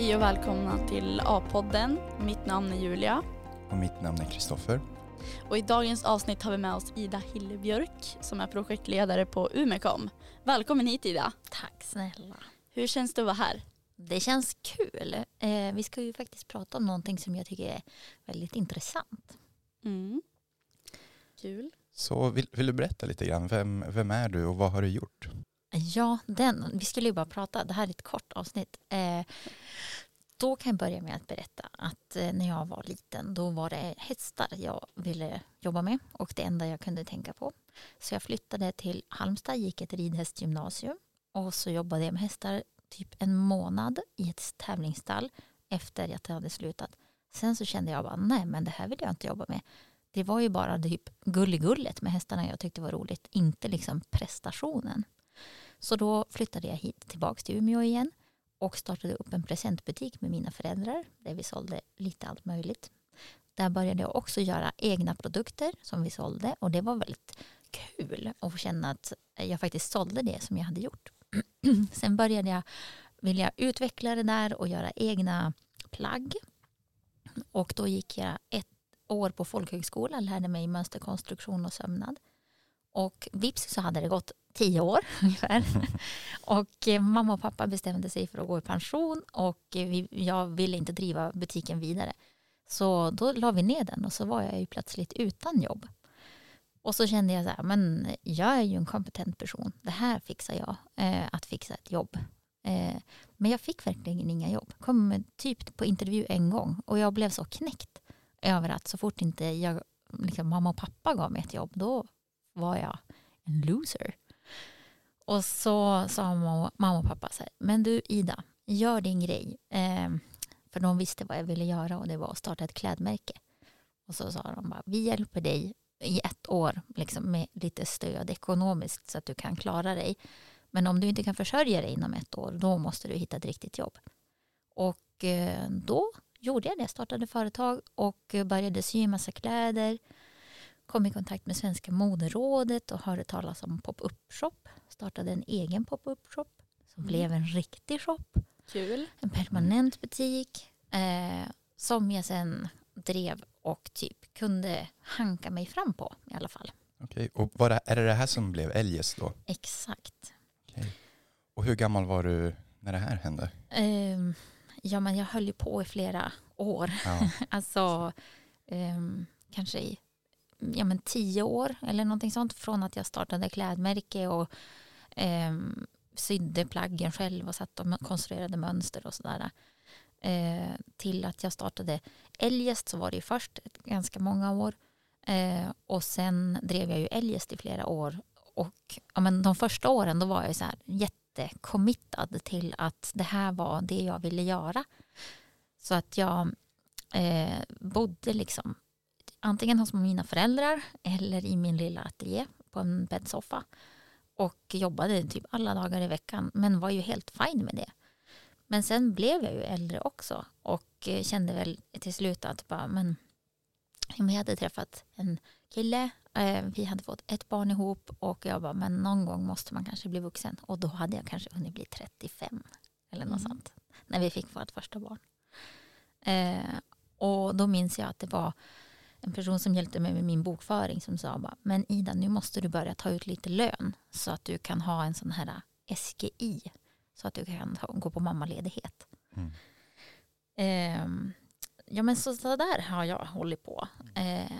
Hej och välkomna till A-podden. Mitt namn är Julia. Och mitt namn är Kristoffer. Och i dagens avsnitt har vi med oss Ida Hillebjörk som är projektledare på Umekom. Välkommen hit Ida. Tack snälla. Hur känns det att vara här? Det känns kul. Eh, vi ska ju faktiskt prata om någonting som jag tycker är väldigt intressant. Mm. Kul. Så vill, vill, du berätta lite grann, vem, vem är du och vad har du gjort? Ja, den, vi skulle ju bara prata, det här är ett kort avsnitt. Eh, då kan jag börja med att berätta att eh, när jag var liten då var det hästar jag ville jobba med och det enda jag kunde tänka på. Så jag flyttade till Halmstad, gick ett ridhästgymnasium och så jobbade jag med hästar typ en månad i ett tävlingsstall efter att jag hade slutat. Sen så kände jag bara nej men det här vill jag inte jobba med. Det var ju bara typ gulligullet med hästarna jag tyckte var roligt, inte liksom prestationen. Så då flyttade jag hit tillbaka till Umeå igen och startade upp en presentbutik med mina föräldrar där vi sålde lite allt möjligt. Där började jag också göra egna produkter som vi sålde och det var väldigt kul att känna att jag faktiskt sålde det som jag hade gjort. Sen började jag vilja utveckla det där och göra egna plagg. Och då gick jag ett år på folkhögskola, lärde mig mönsterkonstruktion och sömnad. Och vips så hade det gått tio år ungefär. och eh, mamma och pappa bestämde sig för att gå i pension och vi, jag ville inte driva butiken vidare. Så då la vi ner den och så var jag ju plötsligt utan jobb. Och så kände jag så här, men jag är ju en kompetent person. Det här fixar jag, eh, att fixa ett jobb. Eh, men jag fick verkligen inga jobb. Kom typ på intervju en gång och jag blev så knäckt över att så fort inte jag, liksom, mamma och pappa gav mig ett jobb, då var jag en loser. Och så sa mamma och pappa så här, men du Ida, gör din grej. Eh, för de visste vad jag ville göra och det var att starta ett klädmärke. Och så sa de bara, vi hjälper dig i ett år liksom, med lite stöd ekonomiskt så att du kan klara dig. Men om du inte kan försörja dig inom ett år, då måste du hitta ett riktigt jobb. Och eh, då gjorde jag det, startade företag och började sy en massa kläder kom i kontakt med Svenska moderrådet och hörde talas om pop-up shop. Startade en egen pop-up shop som mm. blev en riktig shop. Kul. En permanent butik eh, som jag sen drev och typ kunde hanka mig fram på i alla fall. Okej, och var det, är det det här som blev Eljest då? Exakt. Okej. Och hur gammal var du när det här hände? Eh, ja, men jag höll ju på i flera år. Ja. alltså, eh, kanske i ja, men tio år eller någonting sånt från att jag startade klädmärke och eh, sydde plaggen själv och satt och konstruerade mönster och sådär. Eh, till att jag startade Eljest så var det ju först ganska många år eh, och sen drev jag ju Eljest i flera år och ja, men de första åren då var jag så här jättekommittad till att det här var det jag ville göra. Så att jag eh, bodde liksom antingen hos mina föräldrar eller i min lilla ateljé på en bäddsoffa och jobbade typ alla dagar i veckan men var ju helt fin med det. Men sen blev jag ju äldre också och kände väl till slut att bara, men jag hade träffat en kille, eh, vi hade fått ett barn ihop och jag bara, men någon gång måste man kanske bli vuxen och då hade jag kanske hunnit bli 35 eller något mm. sånt när vi fick vårt första barn. Eh, och då minns jag att det var en person som hjälpte mig med min bokföring som sa bara, men Ida nu måste du börja ta ut lite lön så att du kan ha en sån här SGI så att du kan gå på mammaledighet. Mm. Eh, ja men så, så där har jag hållit på. Eh,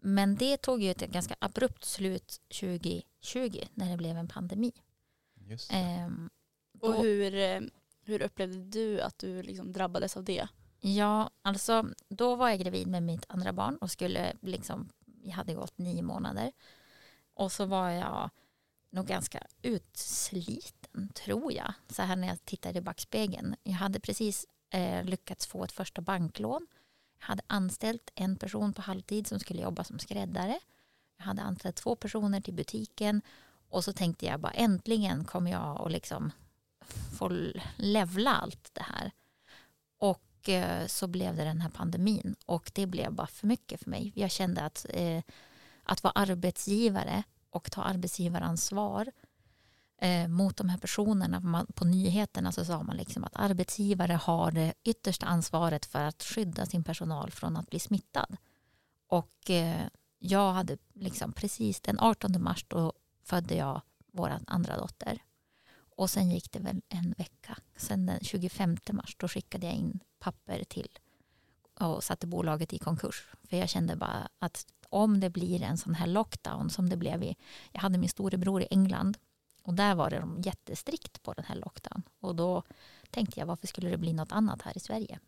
men det tog ju ett ganska abrupt slut 2020 när det blev en pandemi. Eh, och hur, hur upplevde du att du liksom drabbades av det? Ja, alltså då var jag gravid med mitt andra barn och skulle liksom, jag hade gått nio månader. Och så var jag nog ganska utsliten, tror jag. Så här när jag tittade i backspegeln. Jag hade precis eh, lyckats få ett första banklån. Jag hade anställt en person på halvtid som skulle jobba som skräddare. Jag hade anställt två personer till butiken. Och så tänkte jag bara äntligen kommer jag att liksom få levla allt det här. Och och så blev det den här pandemin och det blev bara för mycket för mig. Jag kände att, eh, att vara arbetsgivare och ta arbetsgivaransvar eh, mot de här personerna. Man, på nyheterna så sa man liksom att arbetsgivare har det yttersta ansvaret för att skydda sin personal från att bli smittad. Och eh, jag hade liksom precis den 18 mars då födde jag vår andra dotter. Och sen gick det väl en vecka. Sen den 25 mars då skickade jag in papper till och satte bolaget i konkurs. För jag kände bara att om det blir en sån här lockdown som det blev i, jag hade min storebror i England och där var det de jättestrikt på den här lockdown. Och då tänkte jag varför skulle det bli något annat här i Sverige?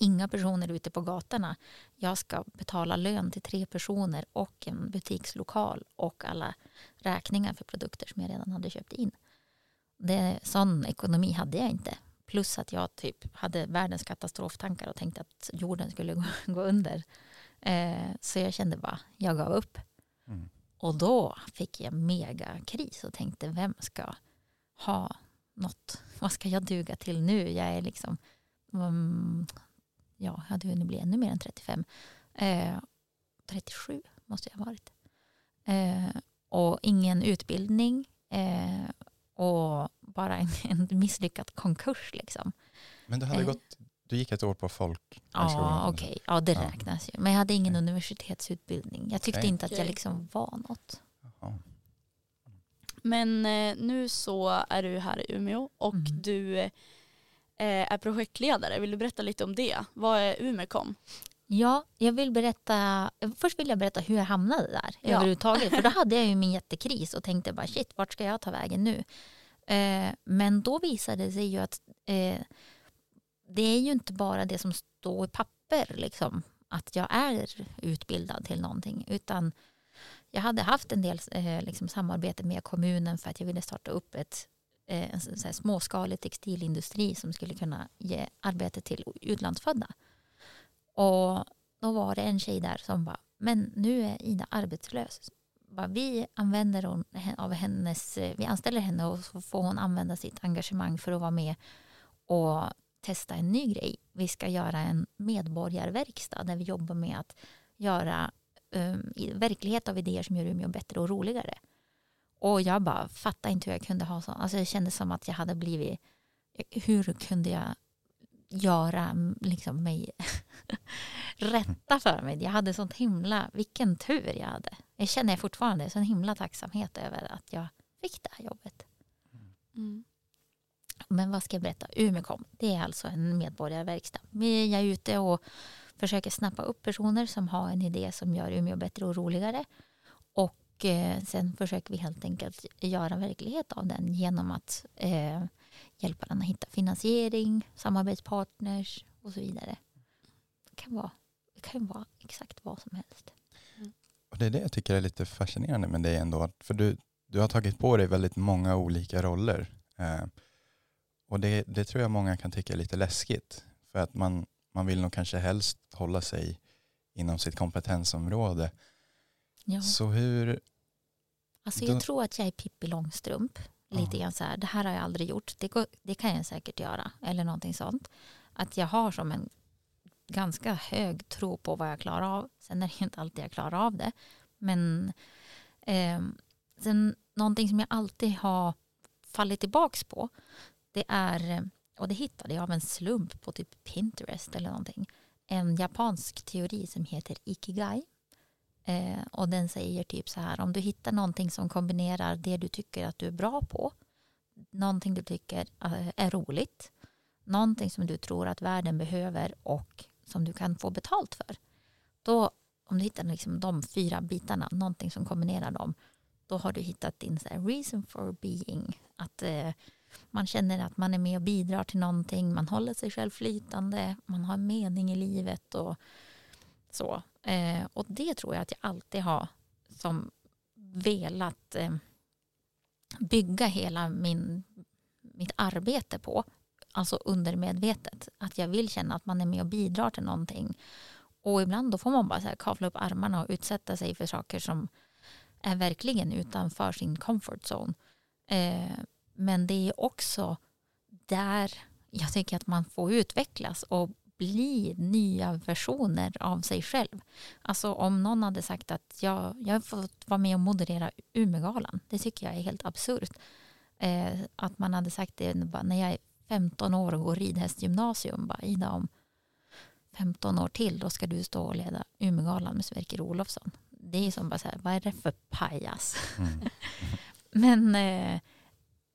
Inga personer ute på gatorna. Jag ska betala lön till tre personer och en butikslokal och alla räkningar för produkter som jag redan hade köpt in. Det, sån ekonomi hade jag inte. Plus att jag typ hade världens katastroftankar och tänkte att jorden skulle gå, gå under. Eh, så jag kände bara, jag gav upp. Mm. Och då fick jag megakris och tänkte, vem ska ha något? Vad ska jag duga till nu? Jag är liksom, um, ja, jag hade hunnit bli ännu mer än 35. Eh, 37 måste jag ha varit. Eh, och ingen utbildning. Eh, och bara en, en misslyckad konkurs. Liksom. Men du, hade eh. gått, du gick ett år på folk? Ja, okej. Okay. Ja, det ja. räknas ju. Men jag hade ingen okay. universitetsutbildning. Jag tyckte okay. inte att jag liksom var något. Aha. Men eh, nu så är du här i Umeå och mm. du eh, är projektledare. Vill du berätta lite om det? Vad är Umekom? Ja, jag vill berätta. Först vill jag berätta hur jag hamnade där ja. överhuvudtaget. För då hade jag ju min jättekris och tänkte bara shit, vart ska jag ta vägen nu? Eh, men då visade det sig ju att eh, det är ju inte bara det som står i papper, liksom, att jag är utbildad till någonting, utan jag hade haft en del eh, liksom, samarbete med kommunen för att jag ville starta upp ett en så småskalig textilindustri som skulle kunna ge arbete till utlandsfödda. Och då var det en tjej där som bara, men nu är Ida arbetslös. Bara, vi använder hon, av hennes, eh, vi anställer henne och så får hon använda sitt engagemang för att vara med och testa en ny grej. Vi ska göra en medborgarverkstad där vi jobbar med att göra um, verklighet av idéer som gör Umeå bättre och roligare. Och jag bara fattade inte hur jag kunde ha så. Alltså det kändes som att jag hade blivit, hur kunde jag göra liksom mig rätta för mig. Jag hade sånt himla, vilken tur jag hade. Jag känner fortfarande sån himla tacksamhet över att jag fick det här jobbet. Mm. Men vad ska jag berätta? Umekom, det är alltså en medborgarverkstad. Jag är ute och försöker snappa upp personer som har en idé som gör Umeå bättre och roligare. Och eh, sen försöker vi helt enkelt göra verklighet av den genom att eh, hjälpa den att hitta finansiering, samarbetspartners och så vidare. Det kan vara, det kan vara exakt vad som helst. Mm. Och det är det jag tycker är lite fascinerande med dig ändå. För du, du har tagit på dig väldigt många olika roller. Eh, och det, det tror jag många kan tycka är lite läskigt. För att man, man vill nog kanske helst hålla sig inom sitt kompetensområde. Ja. Så hur... Alltså jag då, tror att jag är Pippi Långstrump lite grann så här, det här har jag aldrig gjort, det, går, det kan jag säkert göra, eller någonting sånt. Att jag har som en ganska hög tro på vad jag klarar av. Sen är det inte alltid jag klarar av det. Men eh, sen, någonting som jag alltid har fallit tillbaks på, det är, och det hittade jag av en slump på typ Pinterest eller någonting, en japansk teori som heter Ikigai. Eh, och den säger typ så här, om du hittar någonting som kombinerar det du tycker att du är bra på, någonting du tycker eh, är roligt, någonting som du tror att världen behöver och som du kan få betalt för. Då, om du hittar liksom de fyra bitarna, någonting som kombinerar dem, då har du hittat din så reason for being. Att eh, man känner att man är med och bidrar till någonting, man håller sig själv flytande, man har en mening i livet och så. Eh, och det tror jag att jag alltid har som velat eh, bygga hela min, mitt arbete på. Alltså undermedvetet. Att jag vill känna att man är med och bidrar till någonting. Och ibland då får man bara så här kavla upp armarna och utsätta sig för saker som är verkligen utanför sin comfort zone. Eh, men det är också där jag tycker att man får utvecklas och bli nya versioner av sig själv. Alltså om någon hade sagt att jag, jag har fått vara med och moderera Umeågalan, det tycker jag är helt absurt. Eh, att man hade sagt det när jag är 15 år och går ridhästgymnasium. Bara, Ida, om 15 år till då ska du stå och leda Umeågalan med Sverker Olofsson. Det är som bara så här, vad är det för pajas? Mm. Men eh,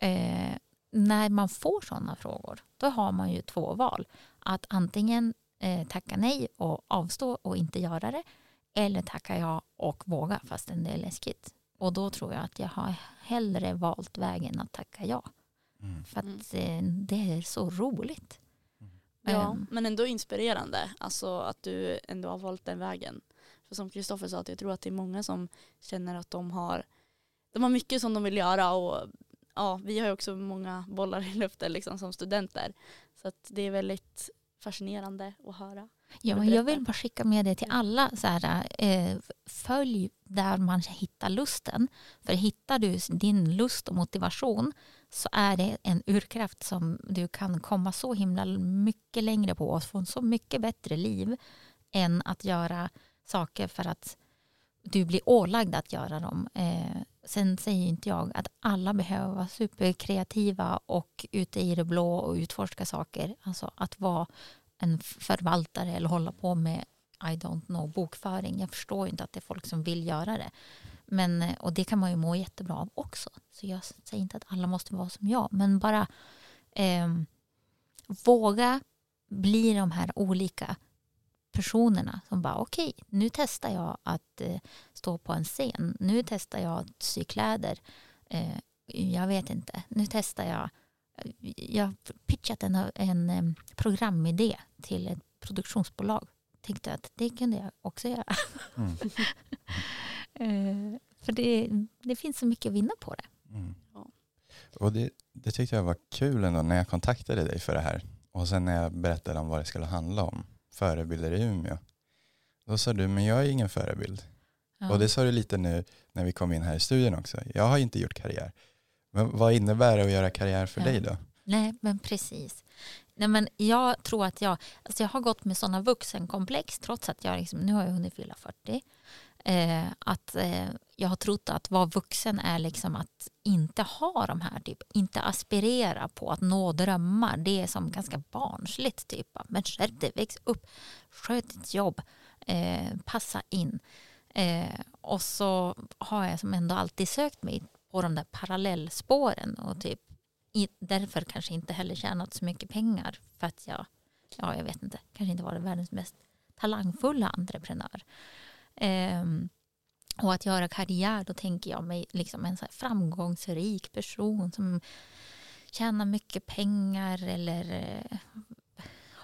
eh, när man får sådana frågor då har man ju två val. Att antingen eh, tacka nej och avstå och inte göra det eller tacka ja och våga fastän det är läskigt. Och då tror jag att jag har hellre valt vägen att tacka ja. Mm. För att eh, det är så roligt. Ja, Ehm, men ändå inspirerande. Alltså att du ändå har valt den vägen. För som Kristoffer sa, att jag tror att det är många som känner att de har, de har mycket som de vill göra och ja, vi har ju också många bollar i luften liksom som studenter. Så det är väldigt fascinerande att höra. Ja, men jag vill bara skicka med det till alla. Så här, eh, följ där man hittar lusten. För hittar du din lust och motivation så är det en urkraft som du kan komma så himla mycket längre på och få en så mycket bättre liv än att göra saker för att du blir ålagd att göra dem. Eh, sen säger inte jag att alla behöver vara superkreativa och ute i det blå och utforska saker. Alltså att vara en förvaltare eller hålla på med I don't know bokföring. Jag förstår inte att det är folk som vill göra det. Men, eh, och det kan man ju må jättebra av också. Så jag säger inte att alla måste vara som jag. Men bara eh, våga bli de här olika personerna som bara okej, nu testar jag att eh, stå på en scen. Nu testar jag att sy kläder. Eh, jag vet inte. Nu testar jag. Jag har pitchat en, en em, programidé till ett produktionsbolag. Tänkte att det kunde jag också göra. Mm. Eh, för det, det finns så mycket att vinna på det. Mm. Ja. Och det, det tyckte jag var kul ändå när jag kontaktade dig för det här. Och sen när jag berättade om vad det skulle handla om, förebilder i Umeå. Då sa du, men jag är ingen förebild. Ja. Och det sa du lite nu när vi kom in här i studion också. Jag har inte gjort karriär. Men vad innebär det att göra karriär för Ja. dig då? Nej, men precis. Nej, men jag tror att jag, alltså jag har gått med sådana vuxenkomplex trots att jag liksom, nu har jag hunnit fylla 40. Eh, att eh, jag har trott att vara vuxen är liksom att inte ha de här, typ, inte aspirera på att nå drömmar. Det är som ganska barnsligt. Typ. Men skärp dig, väx upp, sköt ditt jobb, eh, passa in. Eh, och så har jag som ändå alltid sökt mig på de där parallellspåren och typ i, därför kanske inte heller tjänat så mycket pengar för att jag, ja jag vet inte, kanske inte varit världens mest talangfulla entreprenör. Ehm, och att göra karriär, då tänker jag mig liksom en så här framgångsrik person som tjänar mycket pengar eller eh,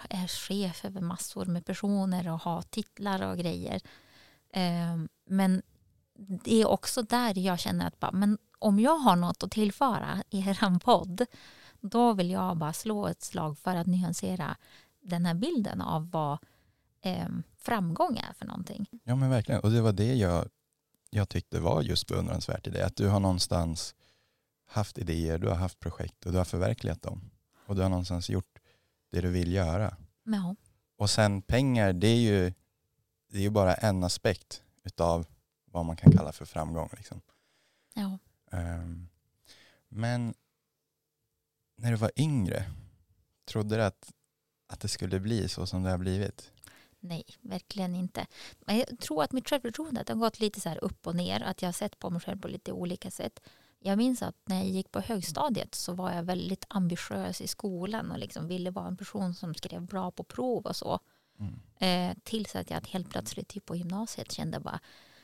är chef över massor med personer och har titlar och grejer. Ehm, men det är också där jag känner att bara, men om jag har något att tillföra i er podd då vill jag bara slå ett slag för att nyansera den här bilden av vad eh, framgång är för någonting. Ja men verkligen. Och det var det jag, jag tyckte var just beundransvärt i det. Att du har någonstans haft idéer, du har haft projekt och du har förverkligat dem. Och du har någonstans gjort det du vill göra. Ja, Och sen pengar, det är ju, det är ju bara en aspekt utav vad man kan kalla för framgång. Liksom. ja. Ehm, men när du var yngre, trodde du att, att det skulle bli så som det har blivit? Nej, verkligen inte. Men jag tror att mitt självförtroende har gått lite så här upp och ner. Att jag har sett på mig själv på lite olika sätt. Jag minns att när jag gick på högstadiet så var jag väldigt ambitiös i skolan och liksom ville vara en person som skrev bra på prov och så. Mm. Eh, tills att jag helt plötsligt typ på gymnasiet kände bara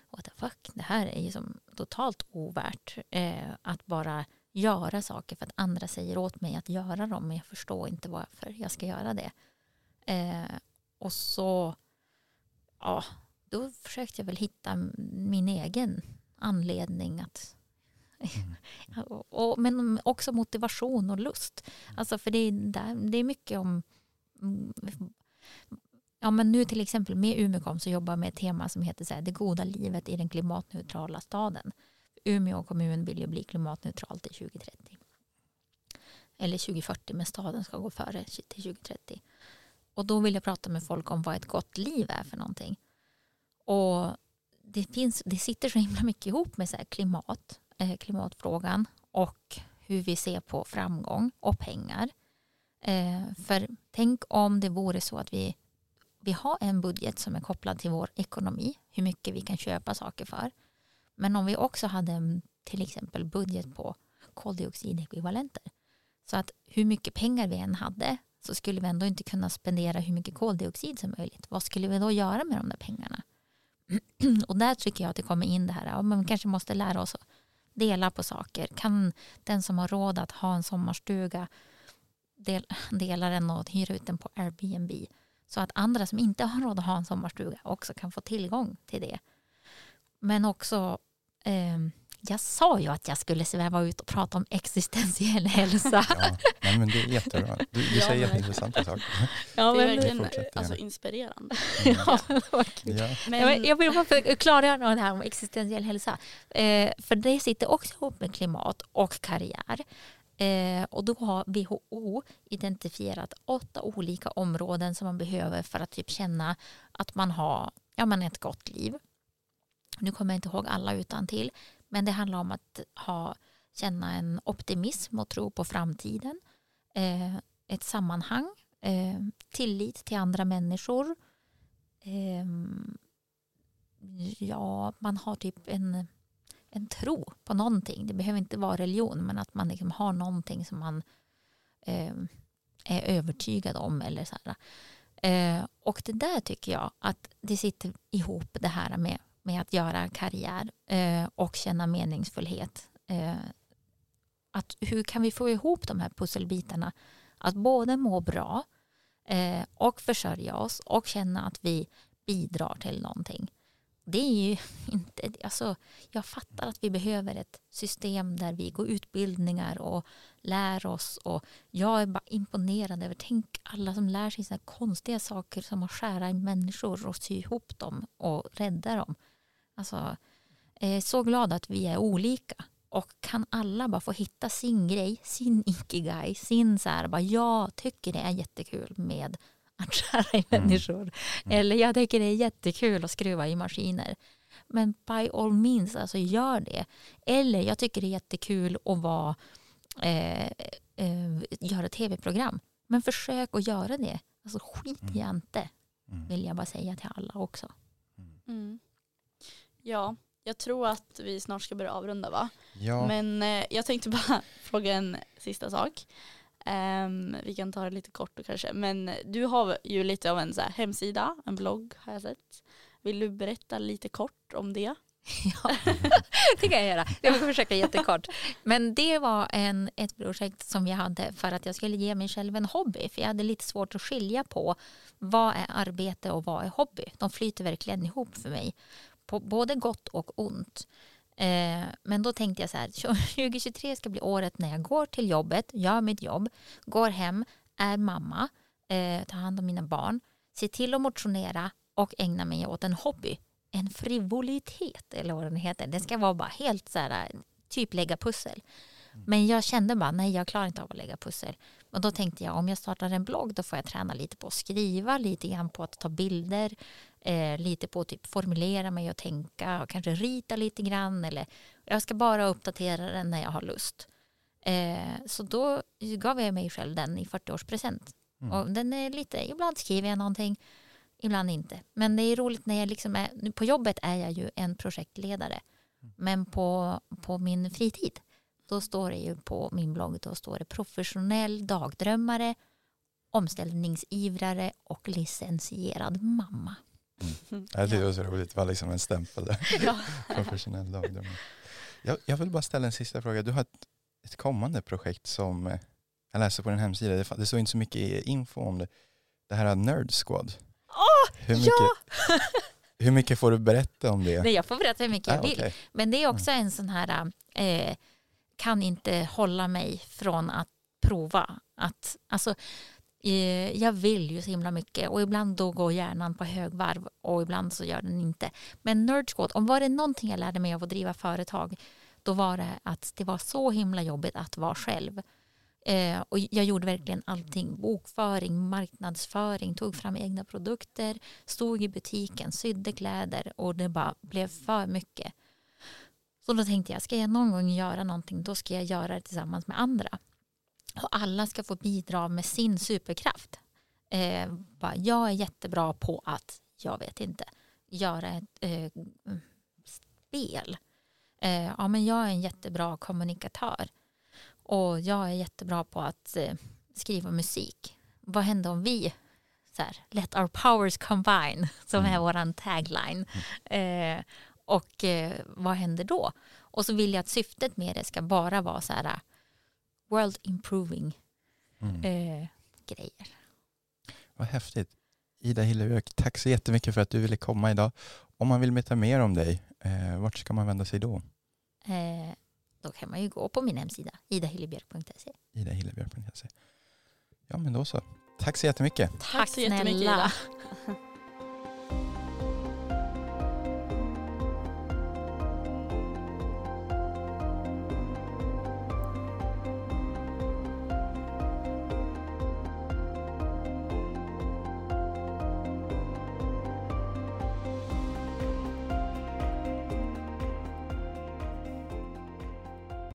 what the fuck, det här är ju som totalt ovärt. Eh, att bara göra saker för att andra säger åt mig att göra dem men jag förstår inte varför jag ska göra det. Eh, och så, ja, då försökte jag väl hitta min egen anledning att Mm. och, men också motivation och lust. Alltså för det är, där, det är mycket om mm, Ja, men nu till exempel med Umeåkom så jobbar jag med ett tema som heter så här, det goda livet i den klimatneutrala staden. Umeå kommun vill ju bli klimatneutral till 2030. Eller 2040, men staden ska gå före till 2030. Och då vill jag prata med folk om vad ett gott liv är för någonting. Och det, finns, det sitter så himla mycket ihop med så här klimat, eh, klimatfrågan och hur vi ser på framgång och pengar. Eh, för tänk om det vore så att vi, vi har en budget som är kopplad till vår ekonomi, hur mycket vi kan köpa saker för. Men om vi också hade en till exempel budget på koldioxidekvivalenter. Så att hur mycket pengar vi än hade så skulle vi ändå inte kunna spendera hur mycket koldioxid som möjligt. Vad skulle vi då göra med de där pengarna? Och där tycker jag att det kommer in det här, ja, men vi kanske måste lära oss att dela på saker. Kan den som har råd att ha en sommarstuga del, dela den och hyra ut den på Airbnb så att andra som inte har råd att ha en sommarstuga också kan få tillgång till det. Men också eh, jag sa ju att jag skulle sväva ut och prata om existentiell hälsa. Ja, nej, men det är jättebra. Du, du Ja, säger men- jätteintressanta saker. Ja, det är men, verkligen alltså, inspirerande. ja, det var kul. Ja, Men, Ja, men Jag vill bara klargöra det här om existentiell hälsa. Eh, för det sitter också ihop med klimat och karriär. Eh, och då har WHO identifierat åtta olika områden som man behöver för att typ känna att man har ja, men ett gott liv. Nu kommer jag inte ihåg alla utan till, men det handlar om att ha, känna en optimism och tro på framtiden. Eh, ett sammanhang, eh, tillit till andra människor. Eh, ja, man har typ en, en tro på någonting. Det behöver inte vara religion, men att man liksom har någonting som man eh, är övertygad om. Eller så här. Eh, och det där tycker jag att det sitter ihop det här med, med att göra karriär eh, och känna meningsfullhet. Eh, att hur kan vi få ihop de här pusselbitarna? Att både må bra eh, och försörja oss och känna att vi bidrar till någonting. Det är ju inte, alltså, jag fattar att vi behöver ett system där vi går utbildningar och lär oss och jag är bara imponerad över, tänk alla som lär sig sådana här konstiga saker som att skära i människor och sy ihop dem och rädda dem. Alltså, jag är så glad att vi är olika och kan alla bara få hitta sin grej, sin ikigai, sin så här, bara jag tycker det är jättekul med att skära i Mm. människor. Eller jag tycker det är jättekul att skruva i maskiner. Men by all means, alltså gör det. Eller jag tycker det är jättekul att vara, eh, eh, göra tv-program. Men försök att göra det. Alltså skit Mm. i inte, mm, vill jag bara säga till alla också. mm. Ja, jag tror att vi snart ska börja avrunda va? ja Men eh, jag tänkte bara fråga en sista sak. Ehm, vi kan ta det lite kort då kanske. Men du har ju lite av en så här hemsida, en blogg har jag sett. Vill du berätta lite kort om det? Ja, det kan jag göra. Jag får försöka jättekort. Men det var en, ett projekt som jag hade för att jag skulle ge mig själv en hobby. För jag hade lite svårt att skilja på vad är arbete och vad är hobby. De flyter verkligen ihop för mig. På både gott och ont. Eh, men då tänkte jag så här, 2023 ska bli året när jag går till jobbet, gör mitt jobb, går hem, är mamma, eh, tar hand om mina barn, ser till att motionera och ägna mig åt en hobby en frivolitet eller vad den heter. Det ska vara bara helt så här, typ lägga pussel. Men jag kände bara, nej jag klarar inte av att lägga pussel. Och då tänkte jag, om jag startar en blogg då får jag träna lite på att skriva, lite grann på att ta bilder, eh, lite på att typ formulera mig och tänka och kanske rita lite grann. Eller jag ska bara uppdatera den när jag har lust. Eh, så då gav jag mig själv den i 40-årspresent. Mm. Och den är lite, ibland skriver jag någonting, ibland inte. Men det är roligt när jag liksom är, nu på jobbet är jag ju en projektledare. Men på, på min fritid, då står det ju på min blogg, då står det professionell dagdrömmare, omställningsivrare och licensierad mamma. Jag tyckte det var så roligt, det var liksom en stämpel där. Ja. Professionell dagdrömmare. Jag, jag vill bara ställa en sista fråga. Du har ett, ett kommande projekt som eh, jag läste på din hemsida. Det, det står inte så mycket info om det. Det här är Nerd Squad. Åh, Hur mycket, hur mycket får du berätta om det? Nej, jag får berätta hur mycket jag Ah, vill. okej. Men det är också en sån här, eh, kan inte hålla mig från att prova. Att, alltså, Eh, jag vill ju så himla mycket och ibland då går hjärnan på högvarv och ibland så gör den inte. Men Nerd Squad, om var det någonting jag lärde mig av att driva företag då var det att det var så himla jobbigt att vara själv. Eh, och jag gjorde verkligen allting. Bokföring, marknadsföring, tog fram egna produkter, stod i butiken, sydde kläder och det bara blev för mycket. Så Så då tänkte jag, ska jag någon gång göra någonting då ska jag göra det tillsammans med andra. Och alla ska få bidra med sin superkraft. Eh, bara, jag är jättebra på att, jag vet inte, göra ett eh, spel. Eh, ja, men jag är en jättebra kommunikatör. Och jag är jättebra på att eh, skriva musik. Vad händer om vi så här, let our powers combine, som är Mm. våran tagline. Eh, och eh, vad händer då? Och så vill jag att syftet med det ska bara vara så här world improving Mm. eh, grejer. Vad häftigt. Ida Hillebjörk, tack så jättemycket för att du ville komma idag. Om man vill veta mer om dig, eh, vart ska man vända sig då? Eh, då kan man ju gå på min hemsida, idahillebjörk.se. Ida Hillebjörk.se. Ja men då så. Tack så jättemycket. Tack så jättemycket Ida.